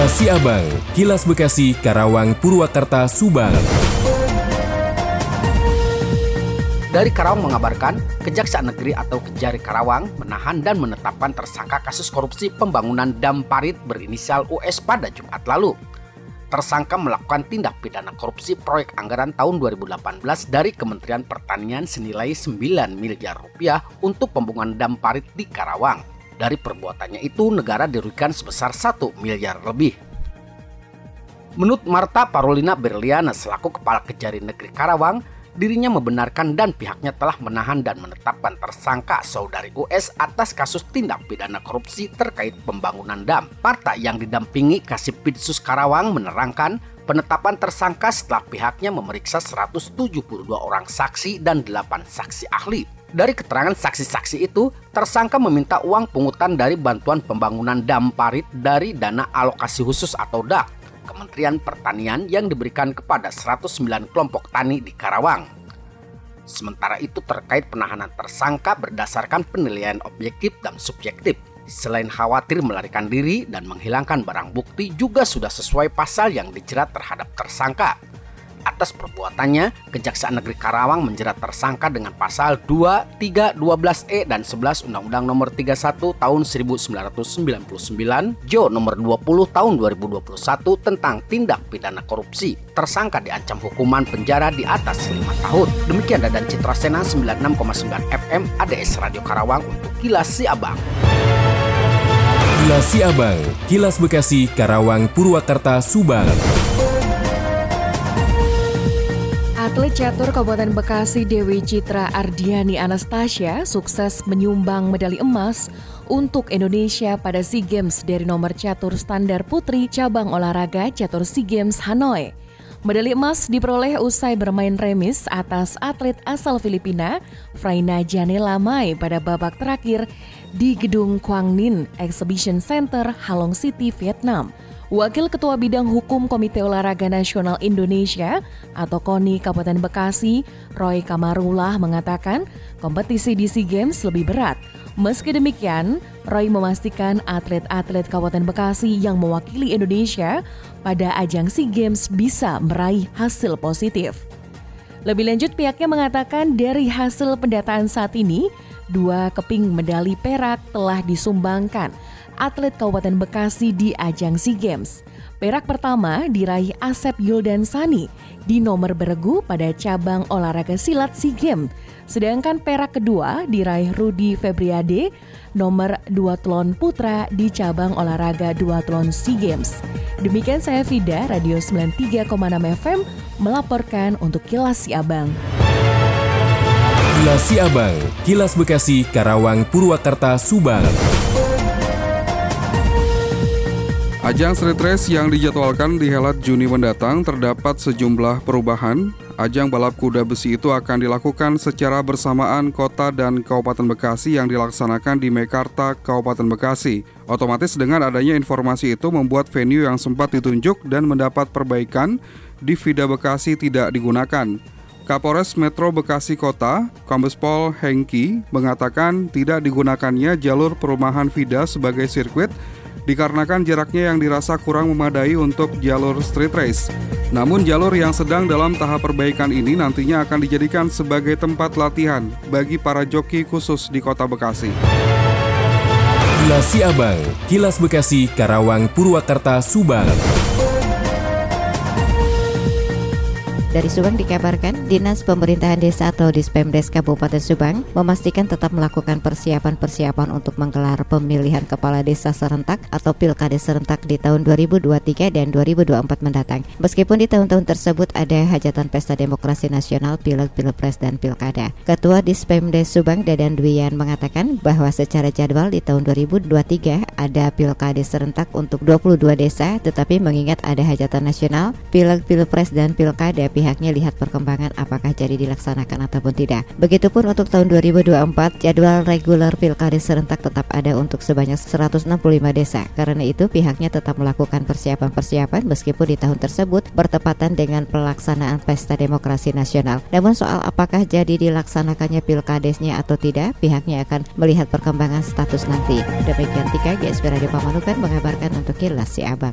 Kilas Siabang, Kilas Bekasi, Karawang, Purwakarta, Subang. Dari Karawang mengabarkan, Kejaksaan Negeri atau Kejari Karawang menahan dan menetapkan tersangka kasus korupsi pembangunan dam parit berinisial US pada Jumat lalu. Tersangka melakukan tindak pidana korupsi proyek anggaran tahun 2018 dari Kementerian Pertanian senilai 9 miliar rupiah untuk pembangunan dam parit di Karawang. Dari perbuatannya itu, negara dirugikan sebesar 1 miliar lebih. Menurut Marta Parolina Berliana selaku Kepala Kejari Negeri Karawang, dirinya membenarkan dan pihaknya telah menahan dan menetapkan tersangka saudari US atas kasus tindak pidana korupsi terkait pembangunan dam. Partai yang didampingi Kasipidsus Karawang menerangkan penetapan tersangka setelah pihaknya memeriksa 172 orang saksi dan 8 saksi ahli. Dari keterangan saksi-saksi itu, tersangka meminta uang pungutan dari bantuan pembangunan dam parit dari dana alokasi khusus atau DAK Kementerian Pertanian yang diberikan kepada 109 kelompok tani di Karawang. Sementara itu terkait penahanan tersangka berdasarkan penilaian objektif dan subjektif. Selain khawatir melarikan diri dan menghilangkan barang bukti juga sudah sesuai pasal yang dijerat terhadap tersangka. Atas perbuatannya, Kejaksaan Negeri Karawang menjerat tersangka dengan pasal 2, 3, 12E dan 11 Undang-Undang Nomor 31 Tahun 1999, Jo Nomor 20 Tahun 2021 tentang tindak pidana korupsi. Tersangka diancam hukuman penjara di atas 5 tahun. Demikian Dadan Citra Sena 96,9 FM ADS Radio Karawang untuk Kilas Siabang. Kilas Siabang, Kilas Bekasi, Karawang, Purwakarta, Subang. Atlet catur Kabupaten Bekasi Dewi Citra Ardiani Anastasia sukses menyumbang medali emas untuk Indonesia pada SEA Games dari nomor catur standar putri cabang olahraga catur SEA Games Hanoi. Medali emas diperoleh usai bermain remis atas atlet asal Filipina, Fraina Janela Mai pada babak terakhir di Gedung Quang Ninh Exhibition Center, Halong City, Vietnam. Wakil Ketua Bidang Hukum Komite Olahraga Nasional Indonesia atau KONI Kabupaten Bekasi, Roy Kamarullah mengatakan kompetisi di SEA Games lebih berat. Meski demikian, Roy memastikan atlet-atlet Kabupaten Bekasi yang mewakili Indonesia pada ajang SEA Games bisa meraih hasil positif. Lebih lanjut, pihaknya mengatakan dari hasil pendataan saat ini, dua keping medali perak telah disumbangkan atlet Kabupaten Bekasi di ajang SEA Games. Perak pertama diraih Asep Yuldan Sani di nomor beregu pada cabang olahraga silat SEA Games. Sedangkan perak kedua diraih Rudi Febriade nomor duathlon putra di cabang olahraga duathlon SEA Games. Demikian saya Vida, Radio 93,6 FM melaporkan untuk Kilas Siabang. Kilas Siabang, Kilas Bekasi, Karawang, Purwakarta, Subang. Ajang street race yang dijadwalkan dihelat Juni mendatang terdapat sejumlah perubahan. Ajang balap kuda besi itu akan dilakukan secara bersamaan kota dan Kabupaten Bekasi yang dilaksanakan di Mekarta, Kabupaten Bekasi. Otomatis dengan adanya informasi itu membuat venue yang sempat ditunjuk dan mendapat perbaikan di Vida Bekasi tidak digunakan. Kapolres Metro Bekasi Kota, Kombes Pol Hengki, mengatakan tidak digunakannya jalur perumahan Vida sebagai sirkuit dikarenakan jaraknya yang dirasa kurang memadai untuk jalur street race. Namun jalur yang sedang dalam tahap perbaikan ini nantinya akan dijadikan sebagai tempat latihan bagi para joki khusus di kota Bekasi. Kilas Siabang, Kilas Bekasi, Karawang, Purwakarta, Subang. Dari Subang dikabarkan, Dinas Pemerintahan Desa atau Dispemdes Kabupaten Subang memastikan tetap melakukan persiapan-persiapan untuk menggelar pemilihan kepala desa serentak atau pilkada serentak di tahun 2023 dan 2024 mendatang. Meskipun di tahun-tahun tersebut ada hajatan pesta demokrasi nasional, pileg, pilpres, dan pilkada. Ketua Dispemdes Subang Dadan Dwian mengatakan bahwa secara jadwal di tahun 2023 ada pilkada serentak untuk 22 desa, tetapi mengingat ada hajatan nasional, pileg, pilpres, dan pilkada pihaknya lihat perkembangan apakah jadi dilaksanakan ataupun tidak. Begitupun untuk tahun 2024, jadwal reguler Pilkades serentak tetap ada untuk sebanyak 165 desa. Karena itu pihaknya tetap melakukan persiapan-persiapan meskipun di tahun tersebut bertepatan dengan pelaksanaan Pesta Demokrasi Nasional. Namun soal apakah jadi dilaksanakannya Pilkadesnya atau tidak, pihaknya akan melihat perkembangan status nanti. Demikian Tika GSP Radio Pamanukan mengabarkan untuk Kilas Si Abang.